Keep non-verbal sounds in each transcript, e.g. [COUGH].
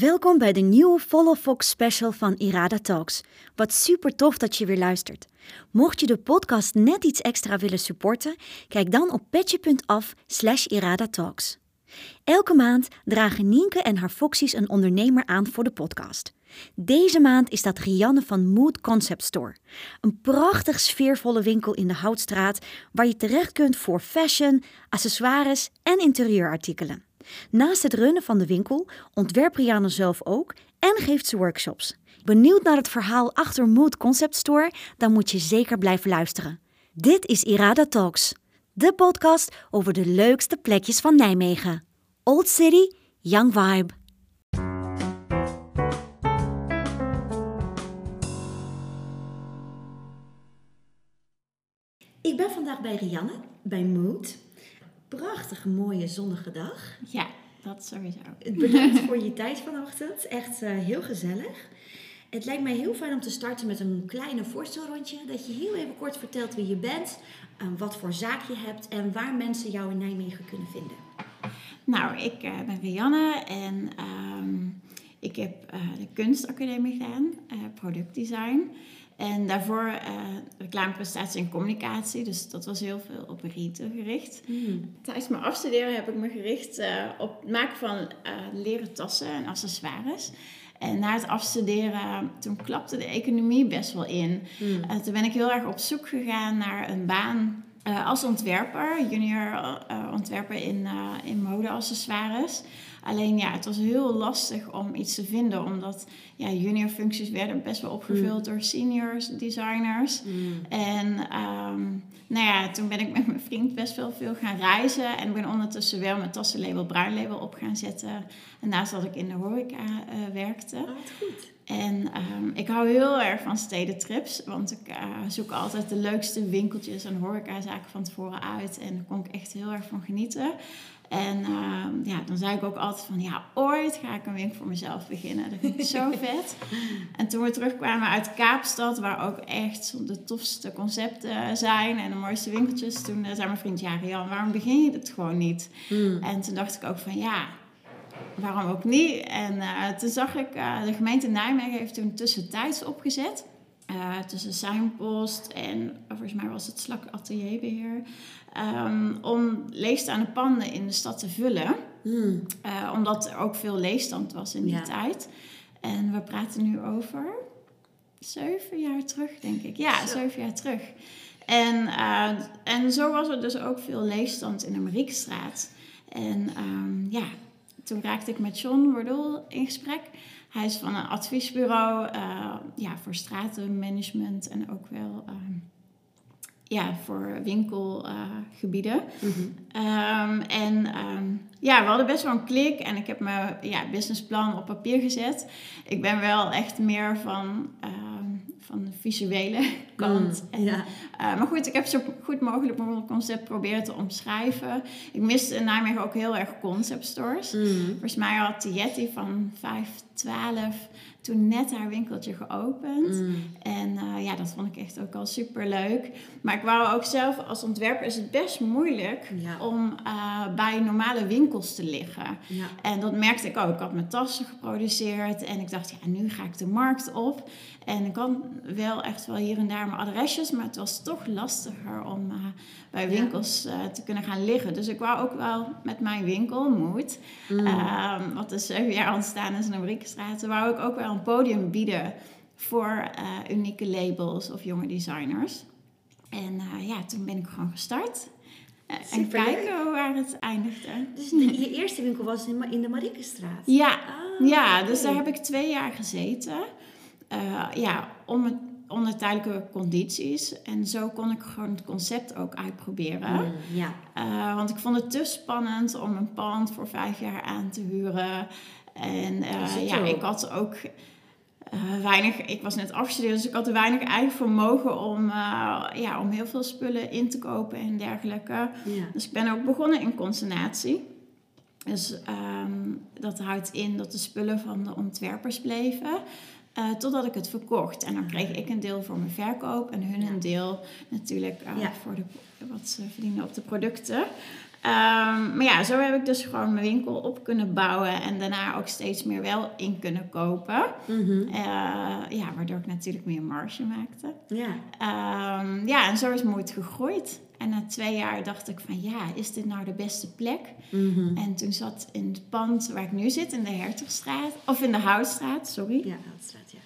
Welkom bij de nieuwe Follow Fox special van Irada Talks. Wat super tof dat je weer luistert. Mocht je de podcast net iets extra willen supporten, kijk dan op petje.af slash iradatalks. Elke maand dragen Nienke en haar Foxies een ondernemer aan voor de podcast. Deze maand is dat Rianne van Mood Concept Store. Een prachtig sfeervolle winkel in de Houtstraat waar je terecht kunt voor fashion, accessoires en interieurartikelen. Naast het runnen van de winkel ontwerpt Rianne zelf ook en geeft ze workshops. Benieuwd naar het verhaal achter Mood Concept Store? Dan moet je zeker blijven luisteren. Dit is Irada Talks, de podcast over de leukste plekjes van Nijmegen. Old City, Young Vibe. Ik ben vandaag bij Rianne, bij Mood. Prachtige, mooie, zonnige dag. Ja, dat sowieso. Bedankt voor [LAUGHS] je tijd vanochtend. Echt uh, heel gezellig. Het lijkt mij heel fijn om te starten met een kleine voorstelrondje. Dat je heel even kort vertelt wie je bent, uh, wat voor zaak je hebt en waar mensen jou in Nijmegen kunnen vinden. Nou, ik uh, ben Rianne en um, ik heb de kunstacademie gedaan, productdesign. En daarvoor uh, reclameprestatie en communicatie. Dus dat was heel veel op retail gericht. Mm. Tijdens mijn afstuderen heb ik me gericht uh, op het maken van uh, leren tassen en accessoires. En na het afstuderen, toen klapte de economie best wel in. Mm. En toen ben ik heel erg op zoek gegaan naar een baan als ontwerper, junior ontwerper in, in modeaccessoires. Alleen ja, het was heel lastig om iets te vinden, omdat ja, junior functies werden best wel opgevuld mm. door seniors, designers. Mm. En um, nou ja, toen ben ik met mijn vriend best wel veel gaan reizen en ben ondertussen wel mijn tassenlabel, bruinlabel op gaan zetten. En naast dat ik in de horeca uh, werkte. Oh, wat goed. En um, ik hou heel erg van stedentrips, want ik uh, zoek altijd de leukste winkeltjes en horecazaken van tevoren uit. En daar kon ik echt heel erg van genieten. En uh, ja, dan zei ik ook altijd van, ja, ooit ga ik een winkel voor mezelf beginnen. Dat vind ik zo [LAUGHS] vet. En toen we terugkwamen uit Kaapstad, waar ook echt de tofste concepten zijn en de mooiste winkeltjes, toen zei mijn vriend, ja Rian, waarom begin je het gewoon niet? Hmm. En toen dacht ik ook van, ja, waarom ook niet? En uh, toen zag ik, uh, de gemeente Nijmegen heeft toen tussentijds opgezet. Uh, tussen Signpost en volgens mij was het Slak Atelierbeheer. Um, om leegstaande panden in de stad te vullen. Hmm. Omdat er ook veel leegstand was in die ja. tijd. En we praten nu over zeven jaar terug, denk ik. Ja, zo. zeven jaar terug. En, en zo was er dus ook veel leegstand in de Mariekstraat. En um, ja, toen raakte ik met John Wordel in gesprek. Hij is van een adviesbureau uh, ja, voor stratenmanagement en ook wel um, ja, voor winkelgebieden. Uh, mm -hmm. um, en um, ja, we hadden best wel een klik en ik heb mijn ja, businessplan op papier gezet. Ik ben wel echt meer van van de visuele [LAUGHS] kant. Mm, en, ja. uh, maar goed, ik heb zo goed mogelijk mijn concept proberen te omschrijven. Ik miste in Nijmegen ook heel erg concept stores. Mm. Volgens mij had Yeti van 512 toen net haar winkeltje geopend. Mm. En uh, ja, dat vond ik echt ook al super leuk. Maar ik wou ook zelf, als ontwerper is het best moeilijk ja. om uh, bij normale winkels te liggen. Ja. En dat merkte ik ook. Ik had mijn tassen geproduceerd en ik dacht, ja, nu ga ik de markt op. En ik had wel echt wel hier en daar mijn adresjes, maar het was toch lastiger om uh, bij winkels uh, te kunnen gaan liggen. Dus ik wou ook wel met mijn winkel, Moed, mm. uh, wat is zeven jaar ontstaan is in de Briekenstraat, wou ik ook wel een podium bieden voor uh, unieke labels of jonge designers. En ja, toen ben ik gewoon gestart. en kijken waar het eindigde. Dus je eerste winkel was in, in de Mariekenstraat? Ja, ah, ja okay. dus daar heb ik twee jaar gezeten. Uh, ja, om het, onder tijdelijke condities. En zo kon ik gewoon het concept ook uitproberen. Mm, ja. Uh, want ik vond het te spannend om een pand voor vijf jaar aan te huren. En uh, ja, ik had ook weinig... Ik was net afgestudeerd, dus ik had weinig eigen vermogen om, ja, om heel veel spullen in te kopen en dergelijke. Ja. Dus ik ben ook begonnen in consignatie. Dus um, dat houdt in dat de spullen van de ontwerpers bleven. Uh, totdat ik het verkocht. En dan kreeg ik een deel voor mijn verkoop en hun een deel natuurlijk uh, ja. voor de, wat ze verdienen op de producten. Ehm, maar ja, zo heb ik dus gewoon mijn winkel op kunnen bouwen en daarna ook steeds meer wel in kunnen kopen. Mhm. Eh, ja, waardoor ik natuurlijk meer marge maakte. Ja. Ehm, ja, en zo is het mooi gegroeid. En na twee jaar dacht ik van ja, is dit nou de beste plek? Mhm. En toen zat in het pand waar ik nu zit, in de Hertogstraat, of in de Houtstraat, sorry. Ja, Houtstraat, ja.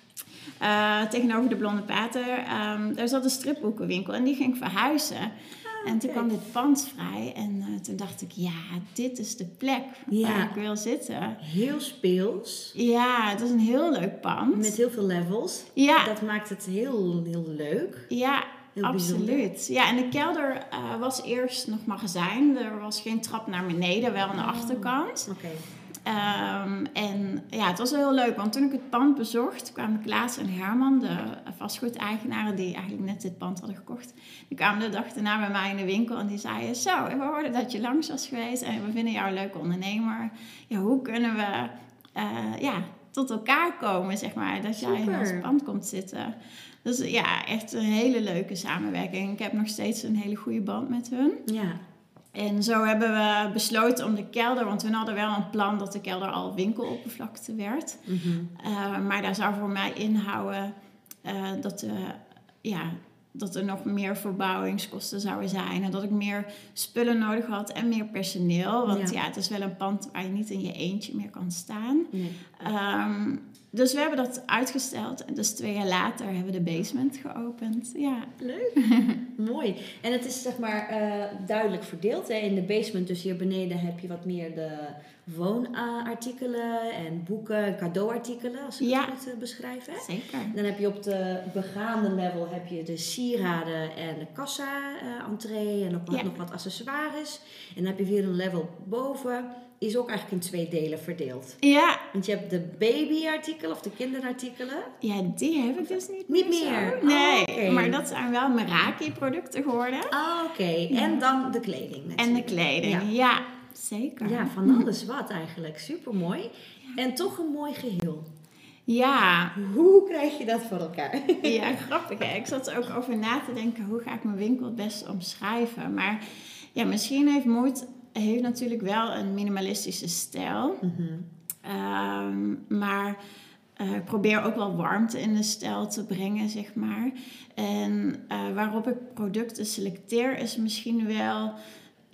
Eh, tegenover de Blonde Pater. ehm, daar zat een stripboekenwinkel en die ging verhuizen. en toen kwam dit pand vrij en eh, toen dacht ik, ja, dit is de plek Ja. waar ik wil zitten. Heel speels. Ja, het is een heel leuk pand. Met heel veel levels. Ja. Dat maakt het heel, heel leuk. Ja, Heel absoluut. Ja, en de kelder eh, was eerst nog magazijn. Er was geen trap naar beneden, wel aan de achterkant. Oké. Ehm, en ja, het was wel heel leuk, want toen ik het pand bezocht, kwamen Klaas en Herman, de vastgoedeigenaren die eigenlijk net dit pand hadden gekocht, die kwamen de dag daarna bij mij in de winkel en die zeiden, zo, we hoorden dat je langs was geweest en we vinden jou een leuke ondernemer. Ja, hoe kunnen we eh, ja, tot elkaar komen, zeg maar, dat jij in ons pand komt zitten. Dus ja, echt een hele leuke samenwerking. Ik heb nog steeds een hele goede band met hun. Ja. En zo hebben we besloten om de kelder, want we hadden wel een plan dat de kelder al winkeloppervlakte werd. Mhm. Eh, maar daar zou voor mij inhouden eh, dat, de, ja, dat er nog meer verbouwingskosten zouden zijn. En dat ik meer spullen nodig had en meer personeel. Want Ja. ja, het is wel een pand waar je niet in je eentje meer kan staan. Nee. Ehm, dus we hebben dat uitgesteld. En dus twee jaar later hebben we de basement geopend. Ja, Leuk. [LAUGHS] Mooi. En het is zeg maar eh, duidelijk verdeeld. Hè? In de basement, dus hier beneden, heb je wat meer de woonartikelen en boeken, cadeauartikelen, als ik Ja. het goed eh, beschrijf. Hè? zeker. Dan heb je op de begaande level heb je de sieraden en de kassa, eh entree en nog wat, Ja. nog wat accessoires. En dan heb je weer een level boven, is ook eigenlijk in twee delen verdeeld. Ja, Want je hebt de babyartikelen of de kinderartikelen. ja, die heb ik dus niet, Niet zo. meer? Nee, Oh, maar dat zijn wel Meraki-producten geworden. Ah, oké. En dan de kleding natuurlijk. En de kleding, Ja. ja, zeker. Ja, van alles wat eigenlijk. Super mooi. En toch een mooi geheel. Ja, Hoe krijg je dat voor elkaar? [LAUGHS] ja, grappig. Hè? Ik zat er ook over na te denken, hoe ga ik mijn winkel het beste omschrijven? Maar ja, misschien heeft Moed heeft natuurlijk wel een minimalistische stijl. Ehm, maar eh, ik probeer ook wel warmte in de stijl te brengen, zeg maar. En eh, waarop ik producten selecteer is misschien wel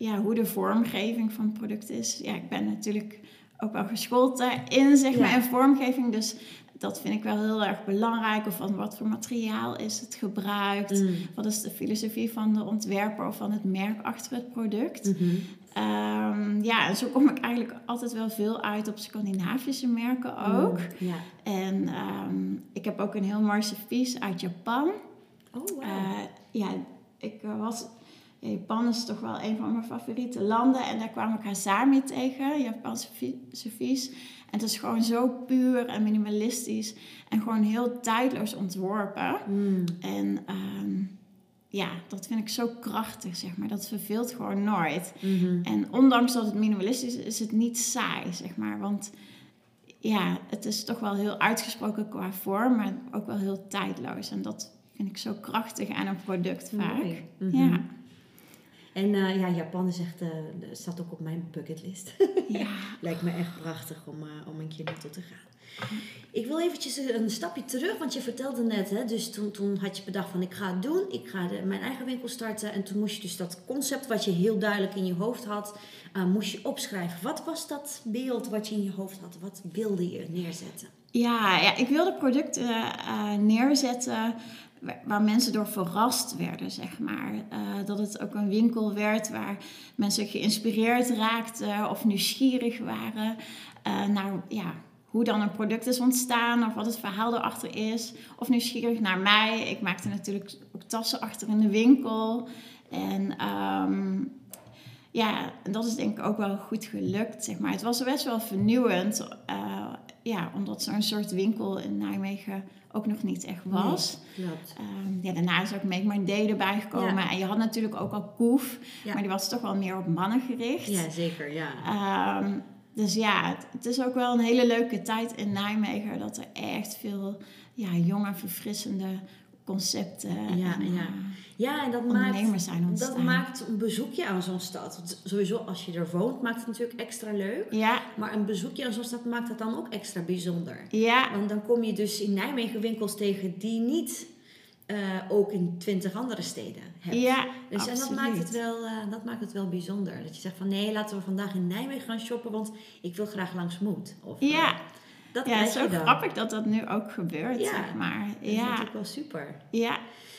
ja, hoe de vormgeving van het product is. Ja, ik ben natuurlijk ook wel geschoold daarin, zeg maar, Ja. in vormgeving. Dus dat vind ik wel heel erg belangrijk. Of van wat voor materiaal is het gebruikt? Mm. Wat is de filosofie van de ontwerper of van het merk achter het product? Mhm. Ehm, ja, en zo kom ik eigenlijk altijd wel veel uit op Scandinavische merken ook. Mm, Ja. En ehm, ik heb ook een heel mooi servies uit Japan. Oh, wow. Eh, ja, ik was... ja, Japan is toch wel een van mijn favoriete landen. En daar kwam ik Hazami tegen, Japanse vi- servies. En het is gewoon zo puur en minimalistisch. En gewoon heel tijdloos ontworpen. Mm. En ehm, ja, dat vind ik zo krachtig, zeg maar. Dat verveelt gewoon nooit. Mhm. En ondanks dat het minimalistisch is, is het niet saai, zeg maar. Want ja, het is toch wel heel uitgesproken qua vorm, maar ook wel heel tijdloos. En dat vind ik zo krachtig aan een product vaak. Mhm. Ja. En eh, ja, Japan is echt, eh, staat ook op mijn bucketlist. [LAUGHS] ja. Lijkt me echt prachtig om, eh, om een keer naartoe te gaan. Ik wil eventjes een stapje terug, want je vertelde net, hè, dus toen, toen had je bedacht van ik ga het doen, ik ga de, mijn eigen winkel starten. En toen moest je dus dat concept wat je heel duidelijk in je hoofd had, moest je opschrijven. Wat was dat beeld wat je in je hoofd had? Wat wilde je neerzetten? Ja, ja, ik wilde producten neerzetten waar mensen door verrast werden, zeg maar. Eh, dat het ook een winkel werd waar mensen geïnspireerd raakten of nieuwsgierig waren eh, naar ja, hoe dan een product is ontstaan of wat het verhaal erachter is. Of nieuwsgierig naar mij. Ik maakte natuurlijk ook tassen achter in de winkel. En ehm, ja, dat is denk ik ook wel goed gelukt, zeg maar. Het was best wel vernieuwend, eh, ja, omdat zo'n soort winkel in Nijmegen ook nog niet echt was. Ehm, ja, daarna is ook Make My Day erbij gekomen. Ja. En je had natuurlijk ook al Koef, Ja. maar die was toch wel meer op mannen gericht. Ja, zeker, ja. Ehm, dus ja, het, het is ook wel een hele leuke tijd in Nijmegen. Dat er echt veel ja, jonge, verfrissende concepten. Ja, en, ja. eh, Ja, en dat ondernemers maakt, zijn ontstaan. dat maakt een bezoekje aan zo'n stad. Want sowieso als je er woont, maakt het natuurlijk extra leuk. ja, Maar een bezoekje aan zo'n stad maakt het dan ook extra bijzonder. ja, Want dan kom je dus in Nijmegen winkels tegen die niet eh, ook in twintig andere steden hebt. ja, Dus en dat maakt, het wel, eh, dat maakt het wel bijzonder. Dat je zegt van nee, laten we vandaag in Nijmegen gaan shoppen, want ik wil graag langs Moed. Of, Ja, dat ja, het is ook dan. grappig dat dat nu ook gebeurt, Ja, zeg maar. Dat is Ja, natuurlijk wel super. ja.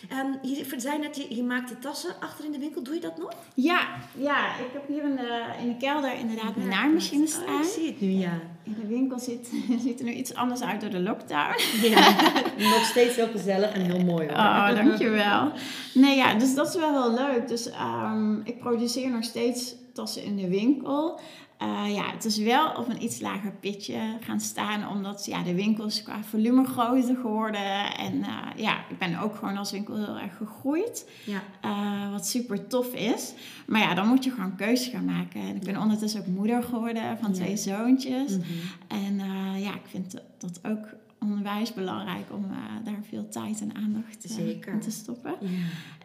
Ehm, je zei net, je, je maakt de tassen achter in de winkel. Doe je dat nog? Ja, ja, ik heb hier in de, in de kelder inderdaad mijn naaimachine Oh, staan. ik zie het nu, ja. In de winkel ziet, [LAUGHS] ziet er nu iets anders uit door de lockdown. ja. [LAUGHS] Nog steeds heel gezellig en heel mooi hoor. Oh, [LAUGHS] dankjewel. Nee, ja, dus dat is wel heel leuk. Dus ehm, ik produceer nog steeds tassen in de winkel. Eh, ja, het is wel op een iets lager pitje gaan staan, omdat ja, de winkel is qua volume groter geworden. En eh, ja, ik ben ook gewoon als winkel heel erg gegroeid. Ja. Eh, wat super tof is. Maar ja, dan moet je gewoon keuzes gaan maken. En ik ben ondertussen ook moeder geworden van Ja. twee zoontjes. Mhm. En ja, ik vind dat ook onwijs belangrijk om eh, daar veel tijd en aandacht eh, Zeker. in te stoppen. Ja.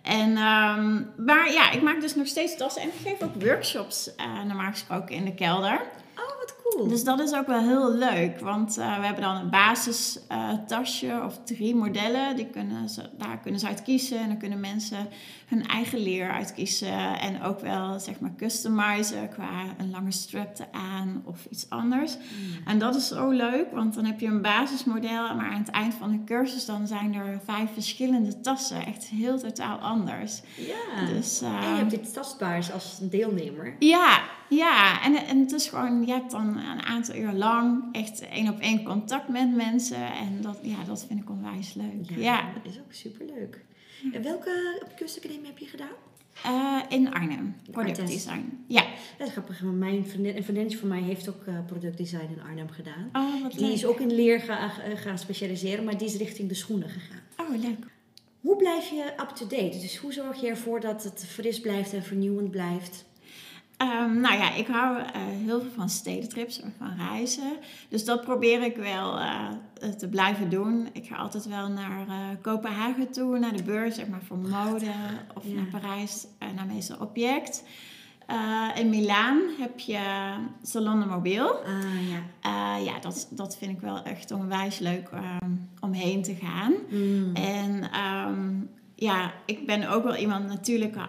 En, ehm, maar ja, ik maak dus nog steeds tassen en ik geef ook workshops eh, normaal gesproken in de kelder. Cool. Dus dat is ook wel heel leuk, want eh, we hebben dan een basistasje of drie modellen. Die kunnen ze, daar kunnen ze uit kiezen en dan kunnen mensen hun eigen leer uitkiezen. En ook wel zeg maar customizen qua een lange strap aan of iets anders. En dat is zo leuk, want dan heb je een basismodel, maar aan het eind van de cursus dan zijn er vijf verschillende tassen. Echt heel totaal anders. ja. Dus, eh, en je hebt iets tastbaars als deelnemer. ja, ja. En, en het is gewoon, je hebt dan een aantal uur lang echt één op één contact met mensen. En dat, ja, dat vind ik onwijs leuk. Ja, dat is ook superleuk. En welke kunstacademie heb je gedaan? Eh, in Arnhem, productdesign. Ja. Dat is grappig, want mijn vriendin, een vriendinnetje van mij heeft ook eh, productdesign in Arnhem gedaan. Oh, wat Die leuk. is ook in leer eh, gaan specialiseren, maar die is richting de schoenen gegaan. Oh, leuk. Hoe blijf je up-to-date? Dus hoe zorg je ervoor dat het fris blijft en vernieuwend blijft? Ehm, nou ja, ik hou eh, heel veel van stedentrips en van reizen. Dus dat probeer ik wel eh, te blijven doen. Ik ga altijd wel naar eh, Kopenhagen toe, naar de beurs, zeg maar voor mode. Of Ja. naar Parijs, eh, naar meestal object. Eh, in Milaan heb je Salon de Mobiel. Ah ja. Eh, ja, dat, dat vind ik wel echt onwijs leuk ehm, om heen te gaan. Mm. En ehm, ja, ik ben ook wel iemand, natuurlijk eh,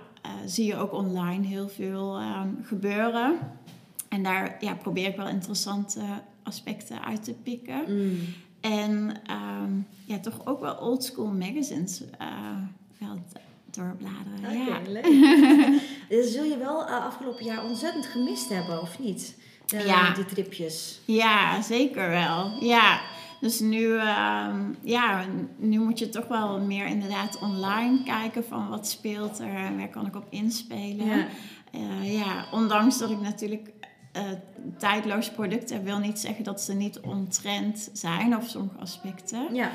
zie je ook online heel veel ehm, gebeuren. En daar ja, probeer ik wel interessante aspecten uit te pikken. Mm. En ehm, ja, toch ook wel oldschool magazines eh, wel doorbladeren. ja. Leuk. [LAUGHS] Dat zul je wel eh, afgelopen jaar ontzettend gemist hebben, of niet? De- Ja. Die tripjes. Ja, zeker wel. Ja. Dus nu, ehm, ja, nu moet je toch wel meer inderdaad online kijken van wat speelt er en waar kan ik op inspelen. Ja. Eh, ja, ondanks dat ik natuurlijk eh tijdloos producten heb, wil niet zeggen dat ze niet ontrend zijn of sommige aspecten. Ja.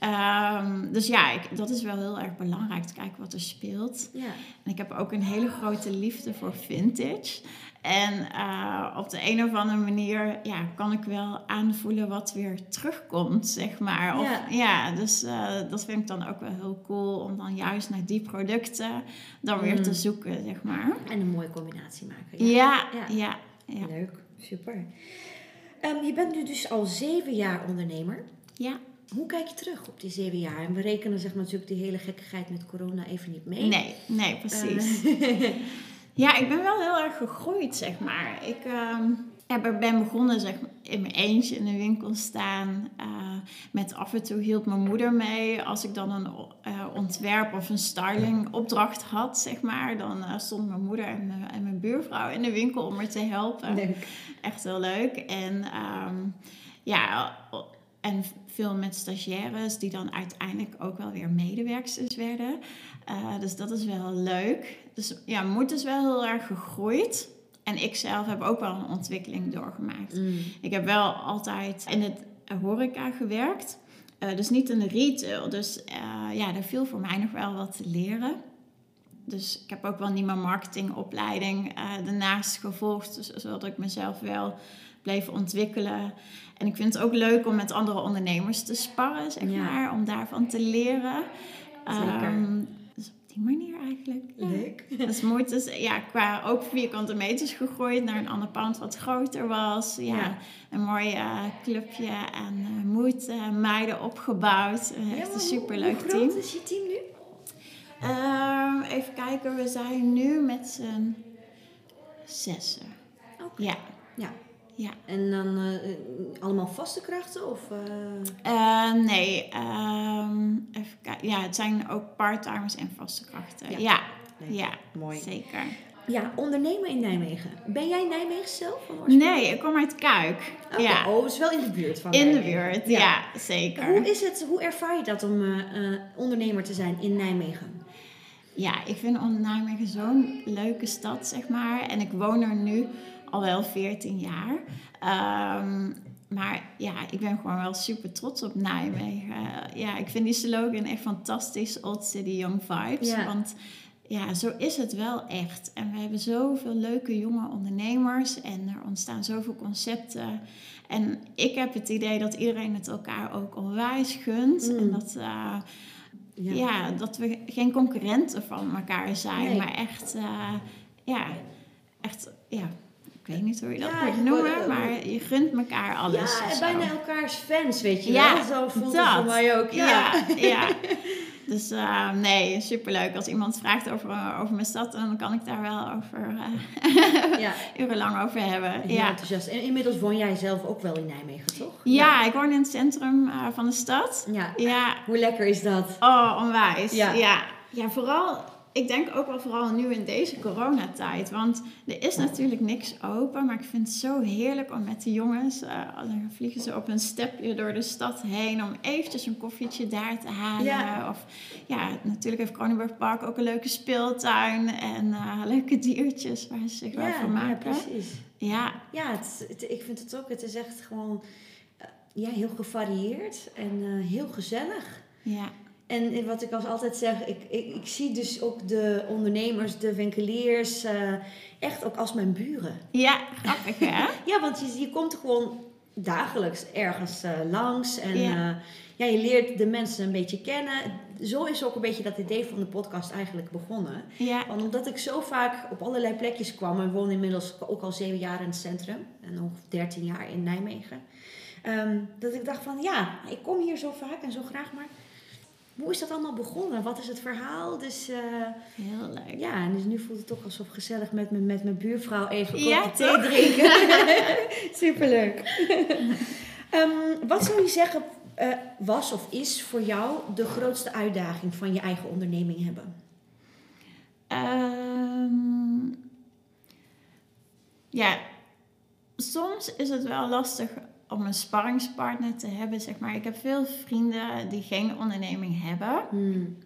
Ehm, dus ja, ik, dat is wel heel erg belangrijk te kijken wat er speelt. ja. En ik heb ook een hele grote liefde voor vintage. En eh, op de een of andere manier ja, kan ik wel aanvoelen wat weer terugkomt, zeg maar. Of, Ja. ja. dus eh, dat vind ik dan ook wel heel cool om dan juist naar die producten dan weer Mm. te zoeken, zeg maar. En een mooie combinatie maken. Ja, Ja. ja, ja. Leuk, super. Ehm, je bent nu dus al zeven jaar ondernemer. ja. Hoe kijk je terug op die zeven jaar? En we rekenen zeg maar, natuurlijk die hele gekkigheid met corona even niet mee. Nee, nee, precies. Eh, [LAUGHS] Ja, ik ben wel heel erg gegroeid, zeg maar. Ik ja, ben- ben begonnen zeg in mijn eentje in de winkel staan. eh, met af en toe hielp mijn moeder mee. Als ik dan een eh, ontwerp of een styling opdracht had, zeg maar. Dan eh, stond mijn moeder en, mijn- en mijn buurvrouw in de winkel om me te helpen. leuk. Echt heel leuk. En ehm, ja, en veel met stagiaires die dan uiteindelijk ook wel weer medewerksters werden. Dus dat is wel leuk. Dus ja, moed is wel heel erg gegroeid. En ik zelf heb ook wel een ontwikkeling doorgemaakt. Mm. Ik heb wel altijd in het horeca gewerkt. Eh, dus niet in de retail. Dus eh, ja, daar viel voor mij nog wel wat te leren. Dus ik heb ook wel niet mijn marketingopleiding eh daarnaast gevolgd. Dus, zodat ik mezelf wel bleef ontwikkelen. En ik vind het ook leuk om met andere ondernemers te sparren, zeg Ja. maar. Om daarvan te leren. Zeker. Ehm, die manier eigenlijk. ja. Leuk. [LAUGHS] Dus moed is ja, qua ook vierkante meters gegroeid naar een ander pand wat groter was. Ja, Ja. Een mooi eh, clubje en eh moed eh, meiden opgebouwd. Ja, echt een hoe- superleuk hoe team. groot is je team nu? Ehm, even kijken, we zijn nu met z'n zessen. Oké. Ja, Ja. Ja. En dan eh, allemaal vaste krachten? Of, eh, Eh, nee, ehm, even kijken. Ja, het zijn ook parttimers en vaste krachten. Ja. Ja, Nee. ja, Mooi. zeker. Ja, ondernemen in Nijmegen. Ben jij Nijmegen zelf? van? Nee, ik kom uit Kuik. Ja, Oh, is wel in de buurt van in de buurt. Ja, zeker. Hoe is het, hoe ervaar je dat om ondernemer te zijn in Nijmegen? Ja, ik vind Nijmegen zo'n leuke stad, zeg maar. En ik woon er nu al wel 14 jaar. Ehm, maar ja, ik ben gewoon wel super trots op Nijmegen. Ja, ik vind die slogan echt fantastisch. Old City, Young Vibes. Ja. Want ja, zo is het wel echt. En we hebben zoveel leuke jonge ondernemers. En er ontstaan zoveel concepten. En ik heb het idee dat iedereen het elkaar ook onwijs gunt. Mm. En dat... eh, ja. dat we geen concurrenten van elkaar zijn, Nee. maar echt, eh, ja, echt, ja, ik weet niet hoe je dat Ja, moet noemen, maar je gunt elkaar alles. ja, of en zo. bijna elkaars fans, weet je Ja, wel. Zo voelt dat. het voor mij ook. Ja. Ja, ja. [LAUGHS] Dus eh, nee, superleuk. Als iemand vraagt over, over mijn stad, dan kan ik daar wel over eh, ja. [LAUGHS] urenlang over hebben. Ja. enthousiast. En inmiddels woon jij zelf ook wel in Nijmegen, toch? Ja, ik woon in het centrum eh, van de stad. Ja. Ja, Hoe lekker is dat? Oh, onwijs. Ja. Ja. ja. vooral, ik denk ook wel vooral nu in deze coronatijd. Want er is natuurlijk niks open, maar ik vind het zo heerlijk om met de jongens, eh, dan vliegen ze op een stepje door de stad heen om eventjes een koffietje daar te halen. Ja. Of ja, natuurlijk heeft Kronenburg Park ook een leuke speeltuin en eh, leuke diertjes waar ze zich wel Ja, van ja, maken. precies. Ja, Ja, het, het- ik vind het ook. Het is echt gewoon eh, ja, heel gevarieerd en heel gezellig. ja, En wat ik als altijd zeg, ik, ik, ik zie dus ook de ondernemers, de winkeliers, eh, echt ook als mijn buren. ja, grappig hè? [LAUGHS] Ja, want je, je komt gewoon dagelijks ergens eh, langs en Ja. ja. ja, je leert de mensen een beetje kennen. Zo is ook een beetje dat idee van de podcast eigenlijk begonnen. Ja, Want omdat ik zo vaak op allerlei plekjes kwam en woon inmiddels ook al zeven jaar in het centrum en nog dertien jaar in Nijmegen. ehm, dat ik dacht van ja, ik kom hier zo vaak en zo graag, maar hoe is dat allemaal begonnen? Wat is het verhaal? Dus eh, heel leuk. ja, en dus nu voelt het toch alsof gezellig met, mijn- met mijn buurvrouw even een Ja, kopje thee toch? drinken. [LAUGHS] Superleuk. [LAUGHS] Ehm, wat zou je zeggen eh, was of is voor jou de grootste uitdaging van je eigen onderneming hebben? Ehm, ja, soms is het wel lastig om een sparringspartner te hebben, zeg maar. Ik heb veel vrienden die geen onderneming hebben. Hmm.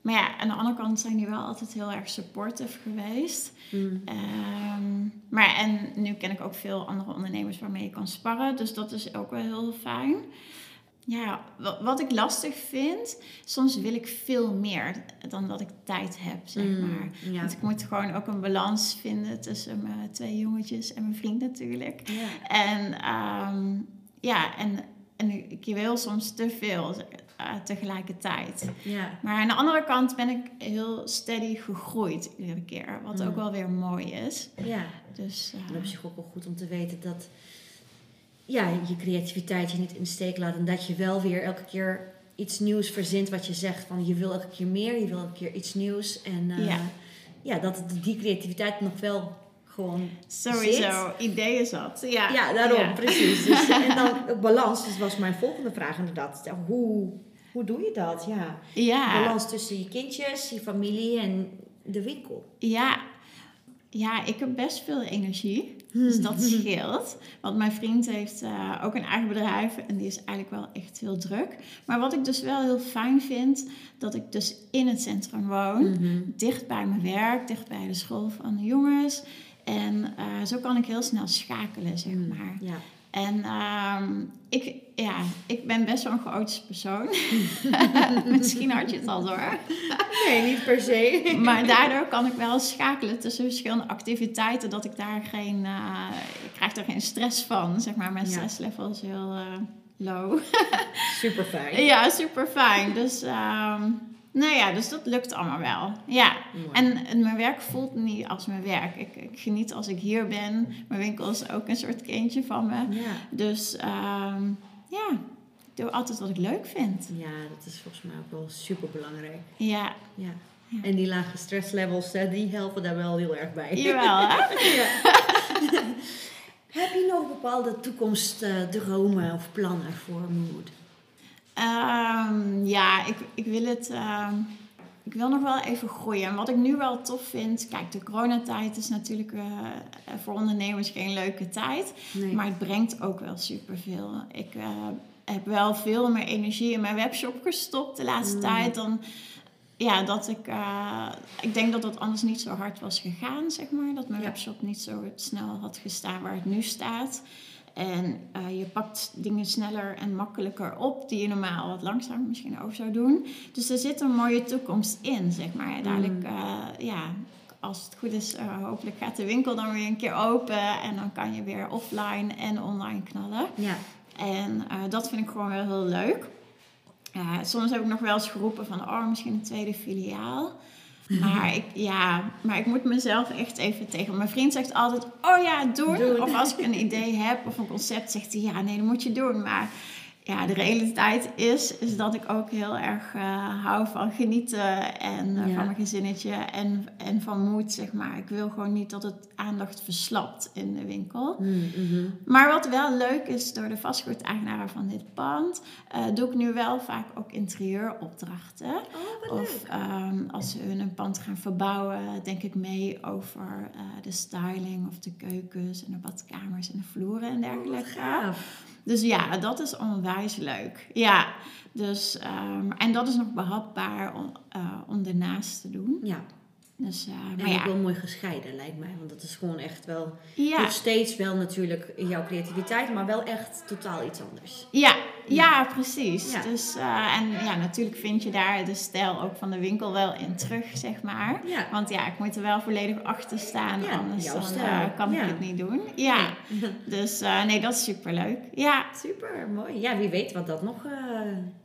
Maar ja, aan de andere kant zijn die wel altijd heel erg supportive geweest. Hmm. Ehm, maar en nu ken ik ook veel andere ondernemers waarmee ik kan sparren. Dus dat is ook wel heel fijn. Ja, wa- wat ik lastig vind, soms wil ik veel meer dan dat ik tijd heb, zeg Mm, maar. ja. Want ik moet gewoon ook een balans vinden tussen mijn twee jongetjes en mijn vriend natuurlijk. Ja. En ehm, ja, en, en ik wil soms te veel eh, tegelijkertijd. Ja. Maar aan de andere kant ben ik heel steady gegroeid iedere keer. Wat Mm. ook wel weer mooi is. ja. Dus eh, En op zich ook wel goed om te weten dat ja, je creativiteit je niet in de steek laat. En dat je wel weer elke keer iets nieuws verzint wat je zegt. Van je wil elke keer meer, je wil elke keer iets nieuws. En eh, Ja. ja. dat die creativiteit nog wel gewoon sowieso, ideeën zat. Ja, Ja, daarom, Ja. precies. Dus, [LAUGHS] en dan balans, dus was mijn volgende vraag inderdaad. Hoe, hoe doe je dat? Ja. Ja, Balans tussen je kindjes, je familie en de winkel. ja. ja, ik heb best veel energie. Dus dat [LAUGHS] scheelt. Want mijn vriend heeft eh, ook een eigen bedrijf en die is eigenlijk wel echt heel druk. Maar wat ik dus wel heel fijn vind, dat ik dus in het centrum woon. Mhm. dicht bij mijn werk, dicht bij de school van de jongens. En eh, zo kan ik heel snel schakelen, zeg Mm. maar. Ja. En ehm, ik, ja, ik ben best wel een chaotische persoon. [LAUGHS] Misschien had je het al door. Nee, niet per se. Maar daardoor kan ik wel schakelen tussen verschillende activiteiten. Dat ik daar geen... eh, ik krijg er geen stress van, zeg maar. Mijn Ja. stresslevel is heel eh, low. Super fijn. Ja, super fijn. Dus ehm, nou ja, dus dat lukt allemaal wel. Ja. Mooi. En, en mijn werk voelt niet als mijn werk. Ik, ik geniet als ik hier ben. Mijn winkel is ook een soort kindje van me. Ja. Dus ehm, ja, ik doe altijd wat ik leuk vind. ja, dat is volgens mij ook wel super belangrijk. Ja, Ja. Ja. En die lage stresslevels, die helpen daar wel heel erg bij. jawel hè? [LAUGHS] Heb je nog bepaalde toekomstdromen of plannen voor Mood? Ehm, ja, ik, ik wil het. ehm, ik wil nog wel even groeien. En wat ik nu wel tof vind. Kijk, de coronatijd is natuurlijk eh, voor ondernemers geen leuke tijd. Nee. Maar het brengt ook wel superveel. Ik eh, heb wel veel meer energie in mijn webshop gestopt de laatste Mm. tijd. Dan ja, dat ik. eh, ik denk dat dat anders niet zo hard was gegaan, zeg maar. Dat mijn Ja. webshop niet zo snel had gestaan waar het nu staat. En eh, je pakt dingen sneller en makkelijker op die je normaal wat langzamer misschien over zou doen. Dus er zit een mooie toekomst in, zeg maar. Uiteindelijk, eh, ja, als het goed is, eh, hopelijk gaat de winkel dan weer een keer open. En dan kan je weer offline en online knallen. Ja. En dat vind ik gewoon wel heel leuk. Soms heb ik nog wel eens geroepen van, oh, misschien een tweede filiaal. Maar ik, ja, maar ik moet mezelf echt even tegen. Mijn vriend zegt altijd, oh ja, doen. Doen. Of als ik een idee heb of een concept, zegt hij, ja, nee, dat moet je doen. Maar ja, de realiteit is, is dat ik ook heel erg eh, hou van genieten en eh, Ja. van mijn gezinnetje en, en van moed, zeg maar. Ik wil gewoon niet dat het aandacht verslapt in de winkel. Mm, mhm. Maar wat wel leuk is door de vastgoedeigenaren van dit pand, eh, doe ik nu wel vaak ook interieuropdrachten. Oh, Of ehm, als ze hun een pand gaan verbouwen, denk ik mee over de styling of de keukens en de badkamers en de vloeren en Oh, dergelijke. Dus ja, dat is onwijs leuk. Ja, dus, ehm, en dat is nog behapbaar om, om ernaast te doen. Ja, Dus, en maar ook ja, wel mooi gescheiden lijkt mij. Want dat is gewoon echt wel... ja, Nog steeds wel natuurlijk jouw creativiteit, maar wel echt totaal iets anders. Ja, ja, precies. Ja. Dus, eh, en ja, natuurlijk vind je daar de stijl ook van de winkel wel in terug, zeg maar. Ja. Want ja, ik moet er wel volledig achter staan, Ja, anders dan, eh, kan ik het niet doen. Ja, [LAUGHS] dus eh, nee, dat is superleuk. Ja, Super, mooi. Ja, wie weet wat dat nog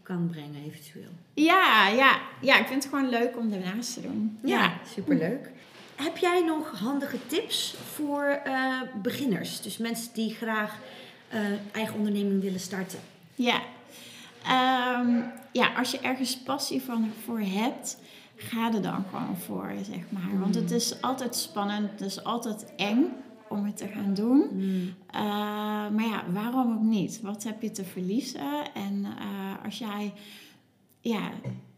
kan brengen eventueel. ja, ja, ja, ik vind het gewoon leuk om ernaast te doen. Ja. superleuk. Heb jij nog handige tips voor beginners? Dus mensen die graag eigen onderneming willen starten. Ja. Ehm, ja, als je ergens passie van, voor hebt, ga er dan gewoon voor, zeg maar. Want het is altijd spannend, het is altijd eng om het te gaan doen. Eh, maar ja, waarom ook niet? Wat heb je te verliezen? En eh, als jij ja,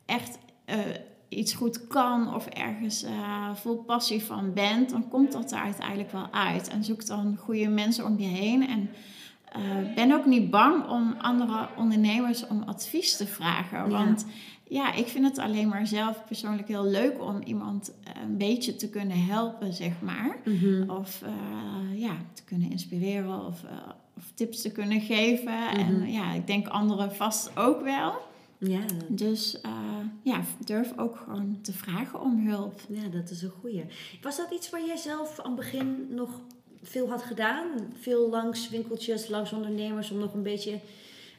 echt eh, iets goed kan of ergens eh, vol passie van bent, dan komt dat er uiteindelijk wel uit. En zoek dan goede mensen om je heen. En eh, ben ook niet bang om andere ondernemers om advies te vragen. Ja. Want ja, ik vind het alleen maar zelf persoonlijk heel leuk om iemand een beetje te kunnen helpen, zeg maar. Of eh, ja, te kunnen inspireren of, eh, of tips te kunnen geven. En ja, ik denk anderen vast ook wel. Ja, Dus ja, durf ook gewoon te vragen om hulp. ja, dat is een goeie. Was dat iets waar jij zelf aan het begin nog veel had gedaan? Veel langs winkeltjes, langs ondernemers om nog een beetje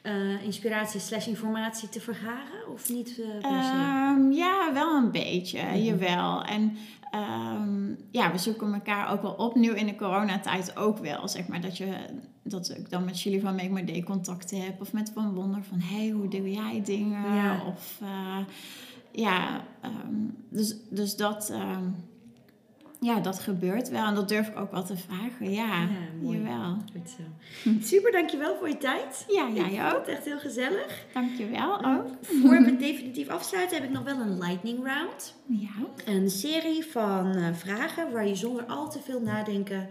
eh, inspiratie slash informatie te vergaren? Of niet? Ehm, ja, wel een beetje, Mhm. jawel. En ehm, ja, we zoeken elkaar ook wel op. Nu in de coronatijd ook wel, zeg maar. Dat, je, dat ik dan met jullie van Make My Day contacten heb. Of met Van Wonder van, hey, hoe doe jij dingen? Ja. Of eh, ja, ehm, dus, dus dat... ehm, ja, dat gebeurt wel. En dat durf ik ook wel te vragen. Ja, Ja, mooi. jawel. Goed zo. Super, dankjewel voor je tijd. Ja, jij vond ook. het echt heel gezellig. Dankjewel ook. Voor we het [LAUGHS] definitief afsluiten heb ik nog wel een lightning round. Ja. Een serie van eh, vragen waar je zonder al te veel nadenken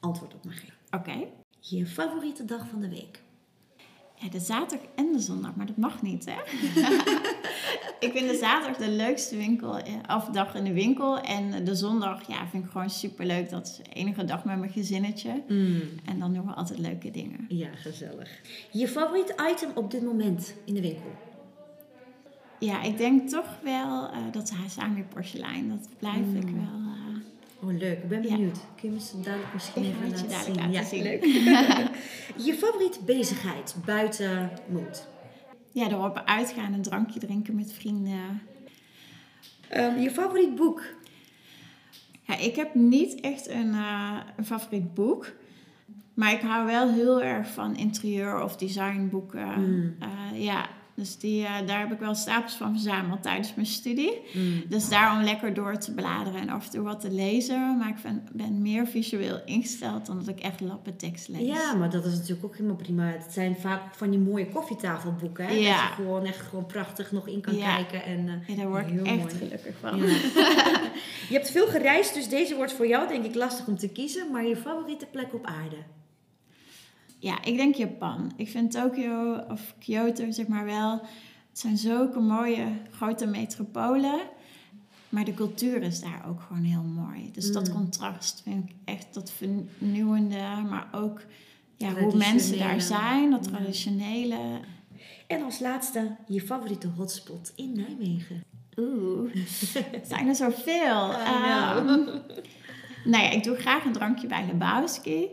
antwoord op mag geven. Oké. Je favoriete dag van de week? Ja, de zaterdag en de zondag, maar dat mag niet, hè? [LAUGHS] ik vind de zaterdag de leukste winkel, eh, of dag in de winkel. En de zondag, ja, vind ik gewoon superleuk. Dat is de enige dag met mijn gezinnetje. En dan doen we altijd leuke dingen. Ja, gezellig. Je favoriete item op dit moment in de winkel? Ja, ik denk toch wel eh, dat Hazami porselein, dat blijf ik wel... Oh, leuk. Ik ben Ja. benieuwd. Kun je me zo dadelijk misschien Ik even laten zien? laten ja, zien. leuk. [LAUGHS] [LAUGHS] je favoriete bezigheid buiten moed? ja, erop uitgaan, een drankje drinken met vrienden. Ehm, je favoriet boek? Ja, ik heb niet echt een, eh, een favoriet boek. Maar ik hou wel heel erg van interieur- of designboeken. Mm. Eh, ja, dus die, eh, daar heb ik wel stapels van verzameld tijdens mijn studie. Mm. Dus daarom lekker door te bladeren en af en toe wat te lezen. Maar ik ben, ben meer visueel ingesteld dan dat ik echt lappen tekst lees. Ja, maar dat is natuurlijk ook helemaal prima. Het zijn vaak van die mooie koffietafelboeken. Hè? Dat je gewoon echt gewoon prachtig nog in kan Ja. kijken. En, eh, Ja, daar word ik Heel echt mooi. gelukkig van. ja. [LAUGHS] je hebt veel gereisd, dus deze wordt voor jou denk ik lastig om te kiezen. Maar je favoriete plek op aarde? Ja, ik denk Japan. Ik vind Tokio of Kyoto, zeg maar wel. Het zijn zulke mooie grote metropolen. Maar de cultuur is daar ook gewoon heel mooi. Dus dat Mm. contrast vind ik echt dat vernieuwende. Maar ook ja, hoe mensen daar zijn. Dat traditionele. En als laatste, je favoriete hotspot in Nijmegen? Oeh, [LAUGHS] zijn er zoveel. Ehm, nou ja, ik doe graag een drankje bij Lebowski.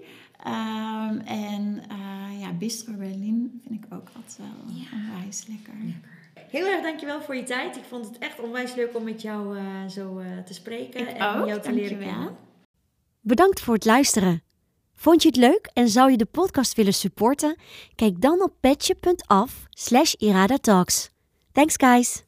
Ehm, en eh, ja, Bistro Berlin vind ik ook altijd wel Ja. onwijs lekker. Heel erg dankjewel voor je tijd. Ik vond het echt onwijs leuk om met jou eh, zo eh, te spreken. Ik en ook, jou te leren kennen. Bedankt voor het luisteren. Vond je het leuk en zou je de podcast willen supporten? Kijk dan op petje.af slash iradatalks. Thanks guys!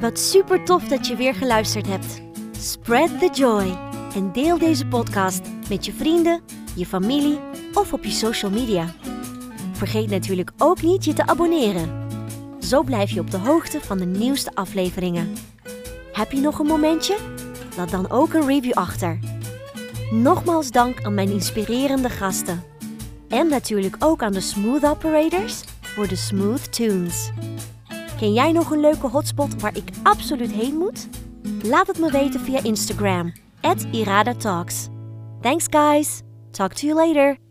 Wat super tof dat je weer geluisterd hebt. Spread the joy en deel deze podcast met je vrienden, je familie of op je social media. Vergeet natuurlijk ook niet je te abonneren. Zo blijf je op de hoogte van de nieuwste afleveringen. Heb je nog een momentje? Laat dan ook een review achter. Nogmaals dank aan mijn inspirerende gasten. En natuurlijk ook aan de Smooth Operators voor de Smooth Tunes. Ken jij nog een leuke hotspot waar ik absoluut heen moet? Laat het me weten via Instagram, at. Thanks guys! Talk to you later!